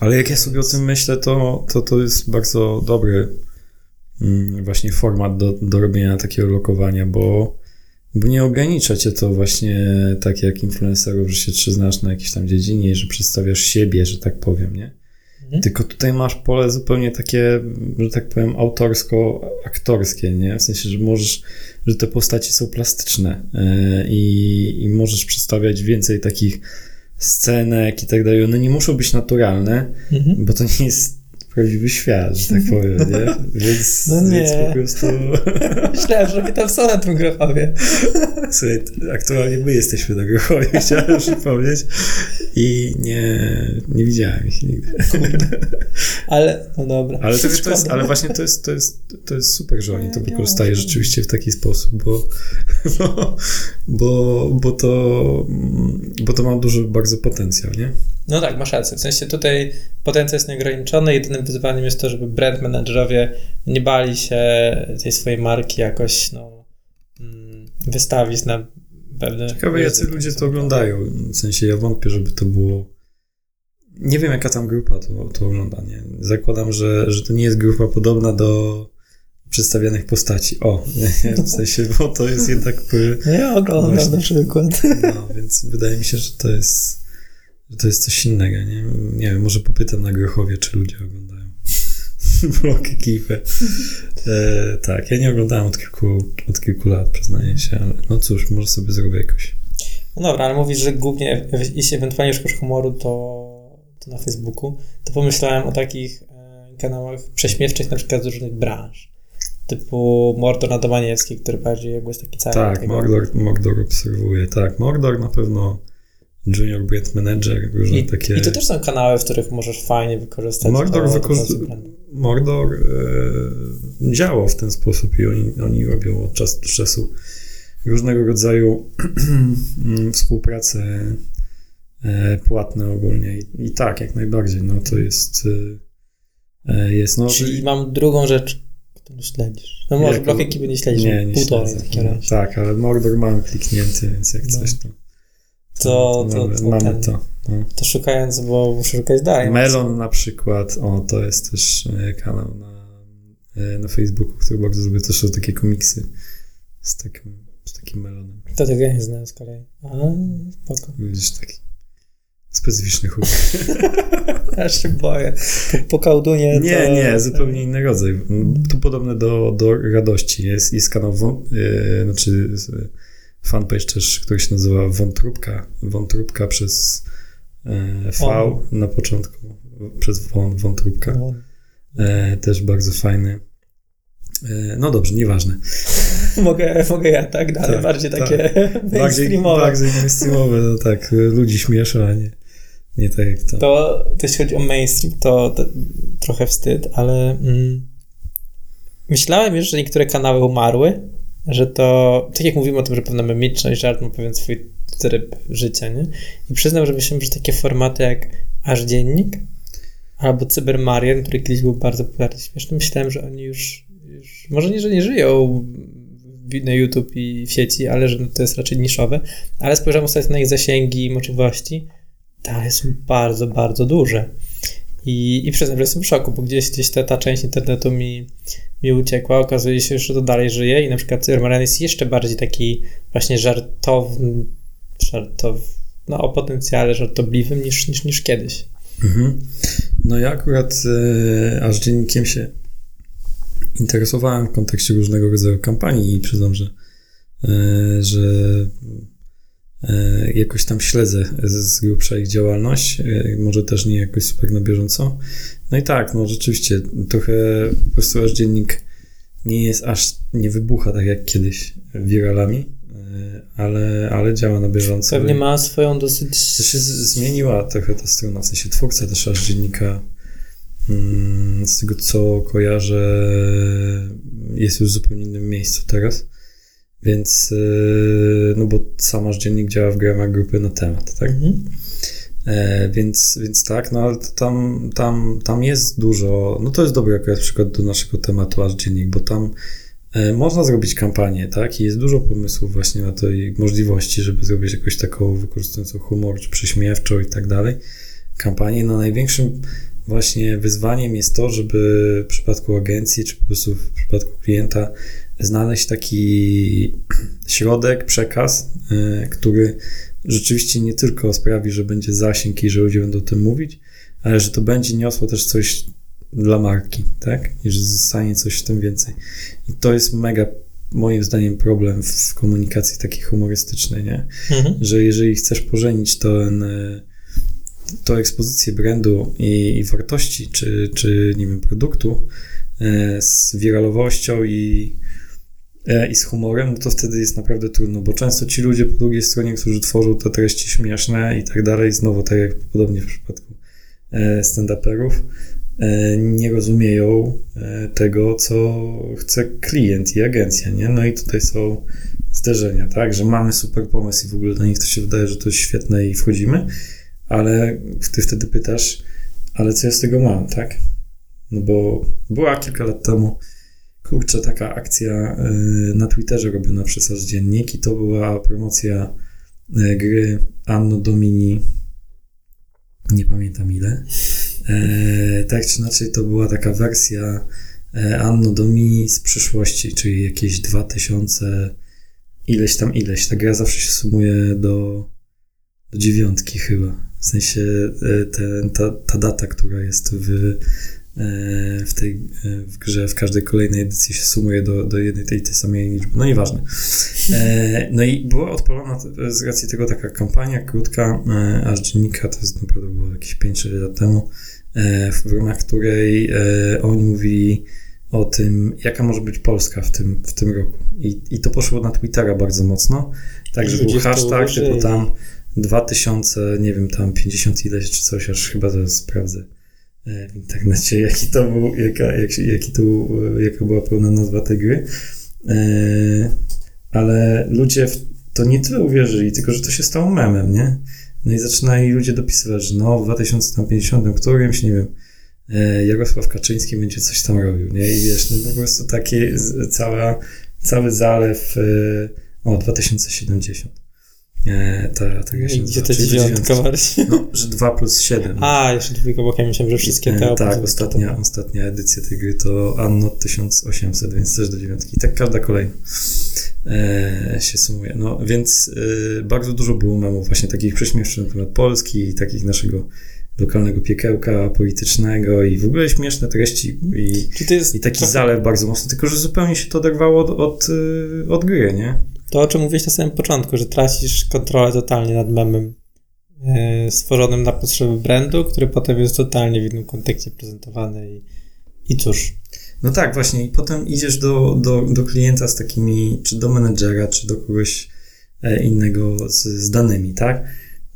Ale jak ja sobie o tym myślę, to to, to jest bardzo dobry mm, właśnie format do, do robienia takiego lokowania, bo, bo nie ogranicza cię to właśnie tak jak influencerów, że się przyznasz na jakiejś tam dziedzinie i że przedstawiasz siebie, że tak powiem, nie? Mhm. Tylko tutaj masz pole zupełnie takie, że tak powiem, autorsko-aktorskie, nie? W sensie, że możesz, że te postaci są plastyczne yy, i, i możesz przedstawiać więcej takich scenek i tak dalej. One nie muszą być naturalne, Mhm. bo to nie jest prawdziwy świat, że tak powiem, nie? Więc, No nie. więc po prostu Myślałem, że wy tam na tym Grochowie. Słuchaj, aktualnie my jesteśmy na Grochowie, chciałem przypomnieć i nie, nie widziałem ich nigdy. Ale, no dobra. Ale, to, to jest, ale właśnie to jest, to, jest, to jest super, że oni to Nie, wykorzystają rzeczywiście w taki sposób, bo, bo, bo, bo, to, bo to ma duży bardzo potencjał, nie? No tak, masz rację. W sensie tutaj potencjał jest nieograniczony. Jedynym wyzwaniem jest to, żeby brand managerowie nie bali się tej swojej marki jakoś no, mm, wystawić na pewne... Ciekawe, jacy ludzie to oglądają. W sensie ja wątpię, żeby to było. Nie wiem, jaka tam grupa to, to ogląda. Nie? Zakładam, że, że to nie jest grupa podobna do przedstawianych postaci. O, w sensie, bo to jest jednak. ja oglądam Właśnie. na przykład. No, więc wydaje mi się, że to jest. Że to jest coś innego, nie? Nie wiem, może popytam na Grochowie, czy ludzie oglądają blog ekipę. E, tak, ja nie oglądałem od kilku, od kilku lat, przyznaję się, ale no cóż, może sobie zrobię jakoś. No dobra, ale mówisz, że głównie, jeśli ewentualnie szukasz humoru, to, to na Facebooku, to pomyślałem o takich e, kanałach prześmiewczych, na przykład z różnych branż. Typu Mordor na Domaniewski, który bardziej jakby jest taki cały... Tak, tego- Mordor, Mordor obserwuję. Tak, Mordor na pewno Junior Brand Manager, różne I, takie. I to też są kanały, w których możesz fajnie wykorzystać Mordor, to, wykorzy... Mordor e, działa w ten sposób i oni, oni robią od czasu do czasu różnego rodzaju współpracę e, płatne ogólnie. I, I tak, jak najbardziej, no to jest. E, e, jest no, Czyli mam drugą rzecz, którą śledzisz. No może Jaką? blok ekipy nie śledzisz, nie, nie śledzę. razie. Tak, ale Mordor mam kliknięty, więc jak No. coś to. To, to, to, mamy ten, to. No. to szukając, bo muszę szukać dalej. Melon na przykład, o, to jest też e, kanał na, e, na Facebooku, który bardzo lubię. To są takie komiksy z takim, z takim melonem. To tego ja nie znałem z kolei. A, spoko. Widzisz, taki specyficzny humor. Aż się boję. Po, po kołdunie to... Nie, nie, zupełnie inny rodzaj. Tu podobne do, do radości. Jest, jest kanał, wą, e, znaczy fanpage też, który się nazywa Wątróbka. Wątróbka przez e, V O. na początku, przez wą, Wątróbka. E, też bardzo fajny. E, no dobrze, nieważne. mogę, mogę ja, tak? Dalej, Tak, bardziej tak. takie Bardziej, mainstreamowe. bardziej mainstreamowe, no tak, ludzi śmiesza, a nie, nie tak jak to. To, to jeśli chodzi o mainstream, to, to trochę wstyd, ale mm, myślałem już, że niektóre kanały umarły, że to, tak jak mówimy o tym, że pewna memiczność, żart ma pewien swój tryb życia, nie? I przyznam, że myślałem, że takie formaty jak Aż Dziennik albo Cybermarian, który kiedyś był bardzo popularny, śmieszny, myślałem, że oni już, już może nie, że nie żyją na YouTube i w sieci, ale że to jest raczej niszowe, ale spojrzałem ostatnio na ich zasięgi i możliwości, dalej są bardzo, bardzo duże. I, I przyznam, że jestem w szoku, bo gdzieś, gdzieś ta, ta część internetu mi, mi uciekła. Okazuje się, że to dalej żyje i na przykład Cybermarian jest jeszcze bardziej taki właśnie żartowny, żartow, no o potencjale żartobliwym niż, niż, niż kiedyś. Mhm. No ja akurat e, aż dziennikiem się interesowałem w kontekście różnego rodzaju kampanii i przyznam, że, e, że e, jakoś tam śledzę z grubsza ich działalność, e, może też nie jakoś super na bieżąco. No i tak, no rzeczywiście, trochę po prostu aż dziennik nie jest aż, nie wybucha tak jak kiedyś wiralami, e, ale, ale działa na bieżąco. Pewnie ma swoją dosyć... To się zmieniła trochę ta strona, w sensie twórca też aż dziennika, mm, z tego co kojarzę, jest już w zupełnie innym miejscu teraz. Więc, yy, no bo sam aż dziennik działa w ramach grupy na temat, tak? Mhm. E, więc, więc tak, no ale tam, tam, tam jest dużo, no to jest dobry akurat przykład do naszego tematu aż dziennik, bo tam e, można zrobić kampanię, tak, i jest dużo pomysłów właśnie na to i możliwości, żeby zrobić jakąś taką wykorzystującą humor, czy prześmiewczą i tak dalej, kampanię. No największym właśnie wyzwaniem jest to, żeby w przypadku agencji, czy po prostu w przypadku klienta znaleźć taki środek, przekaz, y, który rzeczywiście nie tylko sprawi, że będzie zasięg i że ludzie będą o tym mówić, ale że to będzie niosło też coś dla marki, tak? I że zostanie coś w tym więcej. I to jest mega, moim zdaniem, problem w komunikacji takiej humorystycznej, nie? Mhm. Że jeżeli chcesz pożenić ten, to ekspozycję brandu i, i wartości, czy, czy, nie wiem, produktu e, z wiralowością i, i z humorem, no to wtedy jest naprawdę trudno, bo często ci ludzie po drugiej stronie, którzy tworzą te treści śmieszne i tak dalej, znowu tak jak podobnie w przypadku e, stand-uperów, E, nie rozumieją e, tego, co chce klient i agencja, nie? No i tutaj są zderzenia, tak? Że mamy super pomysł i w ogóle dla nich to się wydaje, że to jest świetne i wchodzimy, ale ty wtedy pytasz, ale co ja z tego mam, tak? No bo była kilka lat temu, kurczę, taka akcja e, na Twitterze robiona przez Aż Dziennik i to była promocja gry Anno Domini, nie pamiętam ile, E, tak czy inaczej, to była taka wersja e, Anno Domini z przyszłości, czyli jakieś 2000 ileś tam ileś. Ta gra zawsze się sumuje do, do dziewiątki chyba. W sensie e, te, ta, ta data, która jest w, w tej w grze, w każdej kolejnej edycji się sumuje do, do jednej tej, tej samej liczby. No nieważne. No i była odpalona z racji tego taka kampania krótka, aż dziennika, to jest naprawdę było jakieś 5-6 lat temu, E, w ramach której e, oni mówili o tym, jaka może być Polska w tym, w tym roku. I, I to poszło na Twittera bardzo mocno. Także był hashtag typu tam 2000, nie wiem, tam 50 ileś czy coś, aż chyba zaraz sprawdzę e, w internecie, jaki to był, jaka, jak, jaki to, jaka była pełna nazwa tej gry. Ale ludzie w to nie tyle uwierzyli, tylko że to się stało memem, nie? No i zaczynają ludzie dopisywać, że no w 2050 którymś, nie wiem, e, Jarosław Kaczyński będzie coś tam robił, nie? I wiesz, no po prostu taki cała, cały zalew, e, o, 2070. E, ta, ta I gdzie to dziewiątka No, że 2 plus 7. A, jeszcze dwójka bokiem, myślałem, że wszystkie te Tak, ostatnia, ostatnia edycja tej gry to Anno 1800, więc też do dziewiątki. I tak każda kolejna e, się sumuje. No więc e, bardzo dużo było memów właśnie takich prześmiesznych na temat Polski i takich naszego lokalnego piekiełka politycznego i w ogóle śmieszne treści i, i taki trochę... zalew bardzo mocno, tylko że zupełnie się to oderwało od, od, e, od gry, nie? To, o czym mówiłeś na samym początku, że tracisz kontrolę totalnie nad memem yy, stworzonym na potrzeby brandu, który potem jest totalnie w innym kontekście prezentowany i, i cóż. No tak, właśnie. I potem idziesz do, do, do klienta z takimi, czy do menedżera, czy do kogoś e, innego z, z danymi, tak?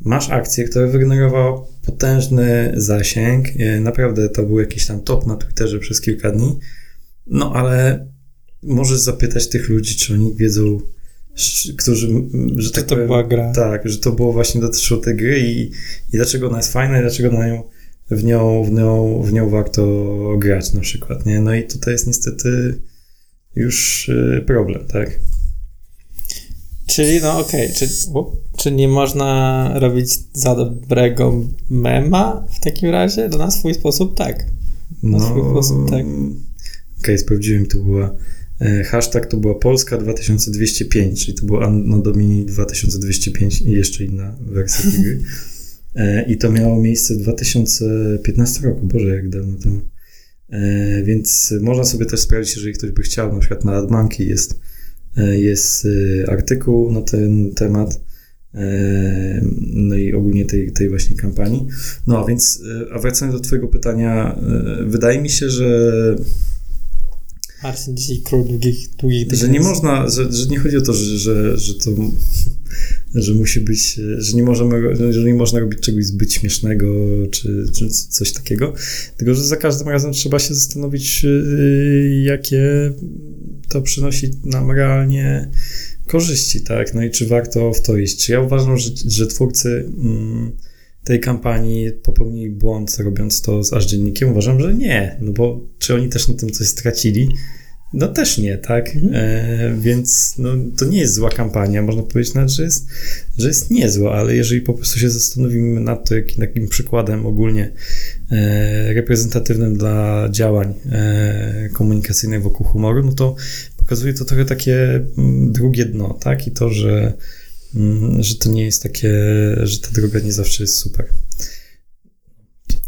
Masz akcję, która wygenerowała potężny zasięg. E, naprawdę to był jakiś tam top na Twitterze przez kilka dni. No ale możesz zapytać tych ludzi, czy oni wiedzą, którzy, że tak to powiem, była gra. Tak, że to było właśnie dotyczyło tej gry i, i dlaczego ona jest fajna i dlaczego na nią w nią, w, nią, w nią warto grać na przykład, nie? No i tutaj jest niestety już y, problem, tak? Czyli, no okej, okay. czy, czy nie można robić za dobrego mema w takim razie? To na swój sposób tak. Na no, swój sposób tak. Okej, okay, sprawdziłem, to była hashtag to była Polska 2205, czyli to było Anno Domini 2205 i jeszcze inna wersja gry. E, I to miało miejsce w 2015 roku, Boże, jak dawno temu. E, więc można sobie też sprawdzić, jeżeli ktoś by chciał, na przykład na Admanki jest, e, jest artykuł na ten temat, no i ogólnie tej, tej właśnie kampanii. No a więc, a wracając do Twojego pytania, wydaje mi się, że Marcin dzisiaj król długich, długich Że nie można, że, że nie chodzi o to, że, że, że to że musi być, że nie, możemy, że nie można robić czegoś zbyt śmiesznego, czy, czy coś takiego, tylko że za każdym razem trzeba się zastanowić, y, jakie to przynosi nam realnie korzyści, tak? No i czy warto w to iść? Czy ja uważam, że, że twórcy mm, tej kampanii popełnili błąd, robiąc to z aż dziennikiem? Uważam, że nie, no bo czy oni też na tym coś stracili? no też nie, tak? Mhm. E, więc no, to nie jest zła kampania, można powiedzieć nawet, że jest, że jest niezła, ale jeżeli po prostu się zastanowimy nad to, jakim takim przykładem ogólnie e, reprezentatywnym dla działań e, komunikacyjnych wokół humoru, no to pokazuje to trochę takie mm, drugie dno, tak? I to, że, że to nie jest takie, że ta droga nie zawsze jest super.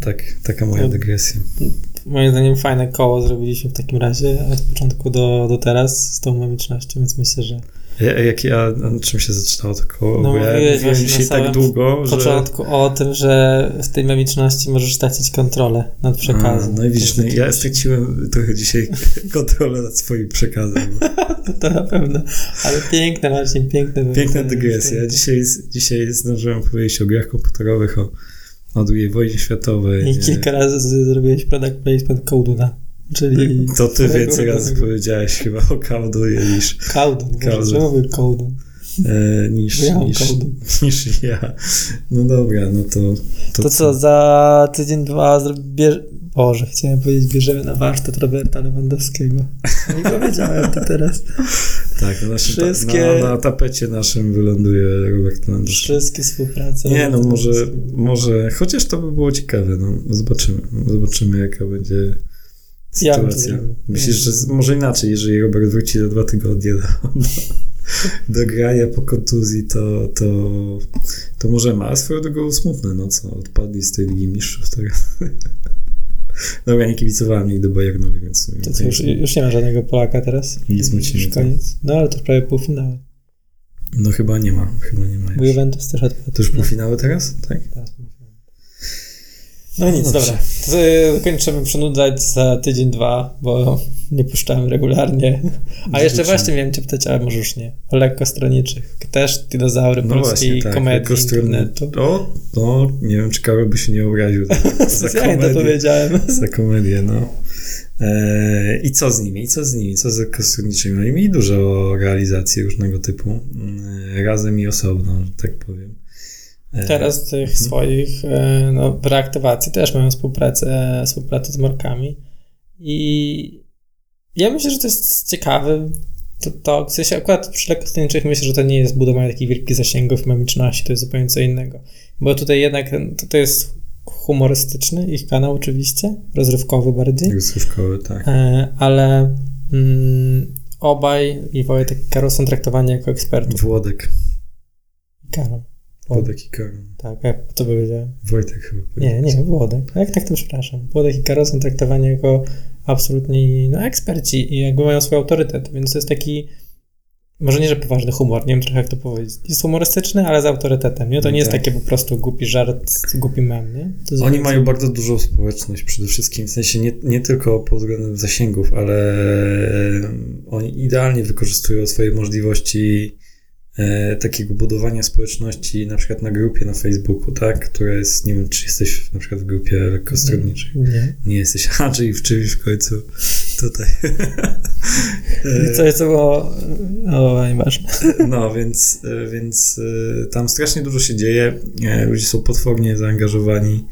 Tak, taka moja No. dygresja. Moim zdaniem fajne koło zrobiliśmy w takim razie od początku do, do teraz z tą memicznością, więc myślę, że jak ja, a na czym się zaczynało to koło? No, ja mówiłeś mówiłem właśnie dzisiaj na tak długo, że... początku o tym, że w tej memiczności możesz stracić kontrolę nad A, przekazem. no i widzisz, To no, ja oczywiście- straciłem trochę dzisiaj kontrolę nad swoim przekazem. To na pewno. Ale piękne, Marcin, piękne. Piękna dygresja. Dzisiaj, dzisiaj zdążyłem powiedzieć o grach komputerowych, o, o II wojnie światowej. I kilka razy zrobiłeś product placement Kołduna. Czyli... To ty więcej razy powiedziałeś chyba o Cowdunie niż, czemu mówię Kołdun? e, niż, ja niż, Kołdun. niż ja. No dobra, no to... To co, za tydzień, dwa zrobię... Boże, chciałem powiedzieć, bierzemy na warsztat Roberta Lewandowskiego. Nie powiedziałem to teraz. Tak, na, naszym Wszystkie- ta, na, na tapecie naszym wyląduje Robert Landowski. Wszystkie współprace. Nie, no może, może, chociaż to by było ciekawe, no zobaczymy, zobaczymy jaka będzie to sytuacja. zrobił. Myślisz, że może inaczej, jeżeli Robert wróci za dwa tygodnie do, do, do grania po kontuzji, to, to, to możemy, a swoją drogą smutne, no co, odpadli z tej Ligi Mistrzów teraz. Dobra, nie kibicowałem nigdy Bayernowi, więc To co, już, już nie ma żadnego Polaka teraz? Nie smuci Już koniec. No ale to prawie półfinały. No chyba nie ma, chyba nie ma Bo już. Juventus też odpadł. To już półfinały teraz? Tak? Tak. No nic, No dobrze. dobra. To y, kończymy przynudzać za tydzień, dwa, bo nie puszczałem regularnie. A jeszcze właśnie miałem cię pytać, ale może już nie. O lekko stronniczych. Też dinozaury No polskiej właśnie, tak. komedii internetu. O, no, nie wiem, czy Karol by się nie obraził za, za Specjalnie to komedię. powiedziałem. Za komedię, no. E, I co z nimi? I co z nimi? Co z kostowniczymi? Oni mieli dużo realizacji różnego typu. e, Razem i osobno, że tak powiem. E, Teraz tych swoich e, no, reaktywacji też mają współpracę, współpracę z markami. I ja myślę, że to jest ciekawe. To, to w sensie akurat przy lekkostronniczych myślę, że to nie jest budowanie takich wielkich zasięgów memiczności, to jest zupełnie co innego. Bo tutaj jednak to, to jest humorystyczny ich kanał oczywiście, rozrywkowy bardziej, Rozrywkowy, tak. e, ale mm, obaj i Wojtek i Karol są traktowani jako ekspertów. Włodek. Karol. Włodek i Karol. Tak, jak to powiedziałem. Wojtek chyba. Nie, nie, Włodek. Jak tak to przepraszam. Włodek i Karol są traktowani jako absolutni no, eksperci i jakby mają swój autorytet, więc to jest taki może nie, że poważny humor, nie wiem trochę jak to powiedzieć. Jest humorystyczny, ale z autorytetem, nie? To No nie jest tak. takie po prostu głupi żart, głupi mem, nie? Jest Oni mają bardzo dużą społeczność przede wszystkim, w sensie nie, nie tylko pod względem zasięgów, ale oni idealnie wykorzystują swoje możliwości e, takiego budowania społeczności na przykład na grupie na Facebooku, tak, która jest, nie wiem, czy jesteś na przykład w grupie lekkostronniczej. Nie. Nie jesteś, a czyli w czymś w końcu tutaj. I co jest było... O, nieważne. No, więc, e, więc tam strasznie dużo się dzieje. Ludzie są potwornie zaangażowani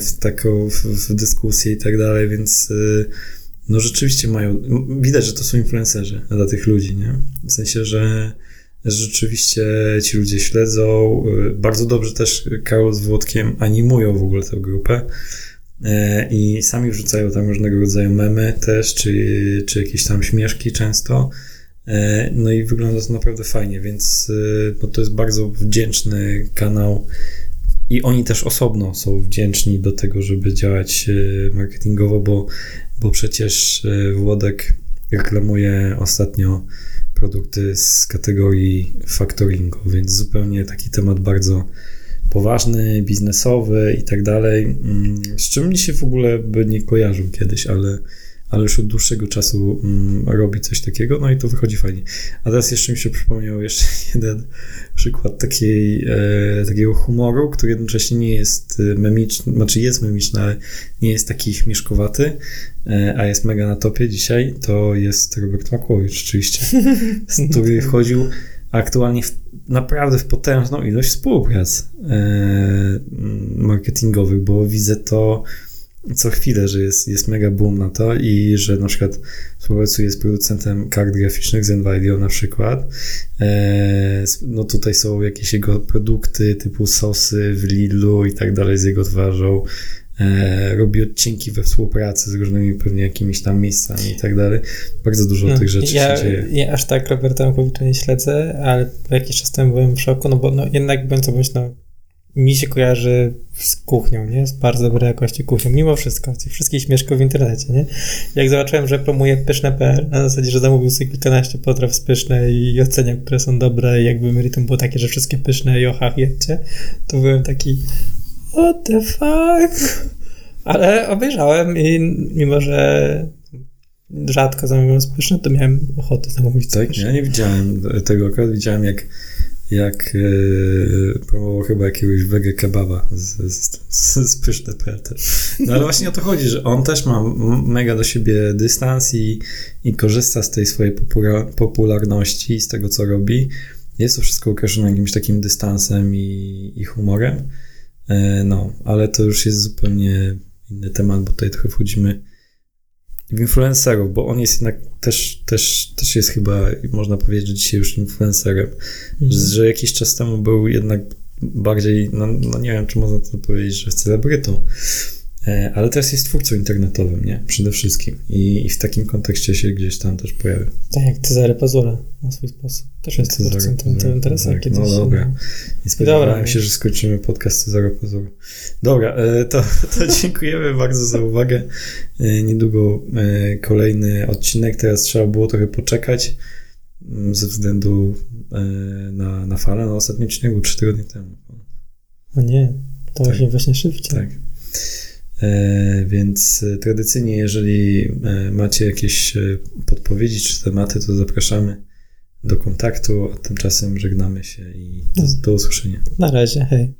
w taką w, w dyskusję i tak dalej, więc no rzeczywiście mają. Widać, że to są influencerzy dla tych ludzi, nie? W sensie, że rzeczywiście ci ludzie śledzą. e, Bardzo dobrze też Karol z Włodkiem animują w ogóle tę grupę. E, I sami wrzucają tam różnego rodzaju memy też, czy, czy jakieś tam śmieszki często. E, No i wygląda to naprawdę fajnie, więc no to jest bardzo wdzięczny kanał. I oni też osobno są wdzięczni do tego, żeby działać marketingowo, bo, bo przecież Włodek reklamuje ostatnio produkty z kategorii factoringu, więc zupełnie taki temat bardzo poważny, biznesowy i tak dalej, mm, z czym mi się w ogóle by nie kojarzył kiedyś, ale, ale już od dłuższego czasu mm, robi coś takiego, no i to wychodzi fajnie. A teraz jeszcze mi się przypomniał jeszcze jeden przykład takiej, e, takiego humoru, który jednocześnie nie jest e, memiczny, znaczy jest memiczny, ale nie jest taki śmieszkowaty, e, a jest mega na topie dzisiaj, to jest Robert Makłowicz oczywiście, z- który wchodził aktualnie w, naprawdę w potężną ilość współprac e, marketingowych, bo widzę to co chwilę, że jest, jest mega boom na to i że na przykład współpracuje z producentem kart graficznych z Nvidia na przykład. E, no tutaj są jakieś jego produkty typu sosy w Lidlu i tak dalej z jego twarzą. E, robi odcinki we współpracy z różnymi pewnie jakimiś tam miejscami i tak dalej. Bardzo dużo No, tych rzeczy ja, się dzieje. Ja aż tak Roberta Mankowicza nie śledzę, ale jakiś czas temu byłem w szoku, no bo no, jednak bądź co bądź, no mi się kojarzy z kuchnią, nie? Z bardzo dobrej jakości kuchnią, mimo wszystko, tych wszystkich śmieszków w internecie, nie? Jak zobaczyłem, że promuje pyszne.pl na zasadzie, że zamówił sobie kilkanaście potraw z pyszne i ocenia, które są dobre i jakby meritum było takie, że wszystkie pyszne i ochach jedźcie, to byłem taki what the fuck? Ale obejrzałem i mimo, że rzadko zamawiam pyszne, to miałem ochotę zamówić Tak, pyszne. ja nie widziałem tego akurat, widziałem jak, jak e, promował chyba jakiegoś wege kebaba z, z, z, z pyszne PLT. No ale właśnie o to chodzi, że on też ma mega do siebie dystans i, i korzysta z tej swojej popula- popularności i z tego, co robi. Jest to wszystko określone jakimś takim dystansem i, i humorem. E, no, ale to już jest zupełnie inny temat, bo tutaj trochę wchodzimy w influencerów, bo on jest jednak też, też, też jest chyba, można powiedzieć, że dzisiaj już influencerem, Mhm. że, że jakiś czas temu był jednak bardziej, no, no nie wiem, czy można to powiedzieć, że celebrytą, ale teraz jest twórcą internetowym, nie? Przede wszystkim. I, I w takim kontekście się gdzieś tam też pojawił. Tak jak Cezary Pazura na swój sposób. Też jest Cezary twórcą internetowym teraz, tak, kiedyś. no dobra. Nie spodziewałem się, że skończymy podcast Cezara Pazura. Dobra, e, to, to dziękujemy bardzo za uwagę. E, Niedługo e, kolejny odcinek. Teraz trzeba było trochę poczekać mm, ze względu e, na, na falę. No, ostatni odcinek był 3 tygodnie temu. O nie, to Tak. właśnie właśnie szybciej. Tak. E, więc e, tradycyjnie, jeżeli e, macie jakieś podpowiedzi czy tematy, to zapraszamy do kontaktu, a tymczasem żegnamy się i do, do usłyszenia. Na razie, hej.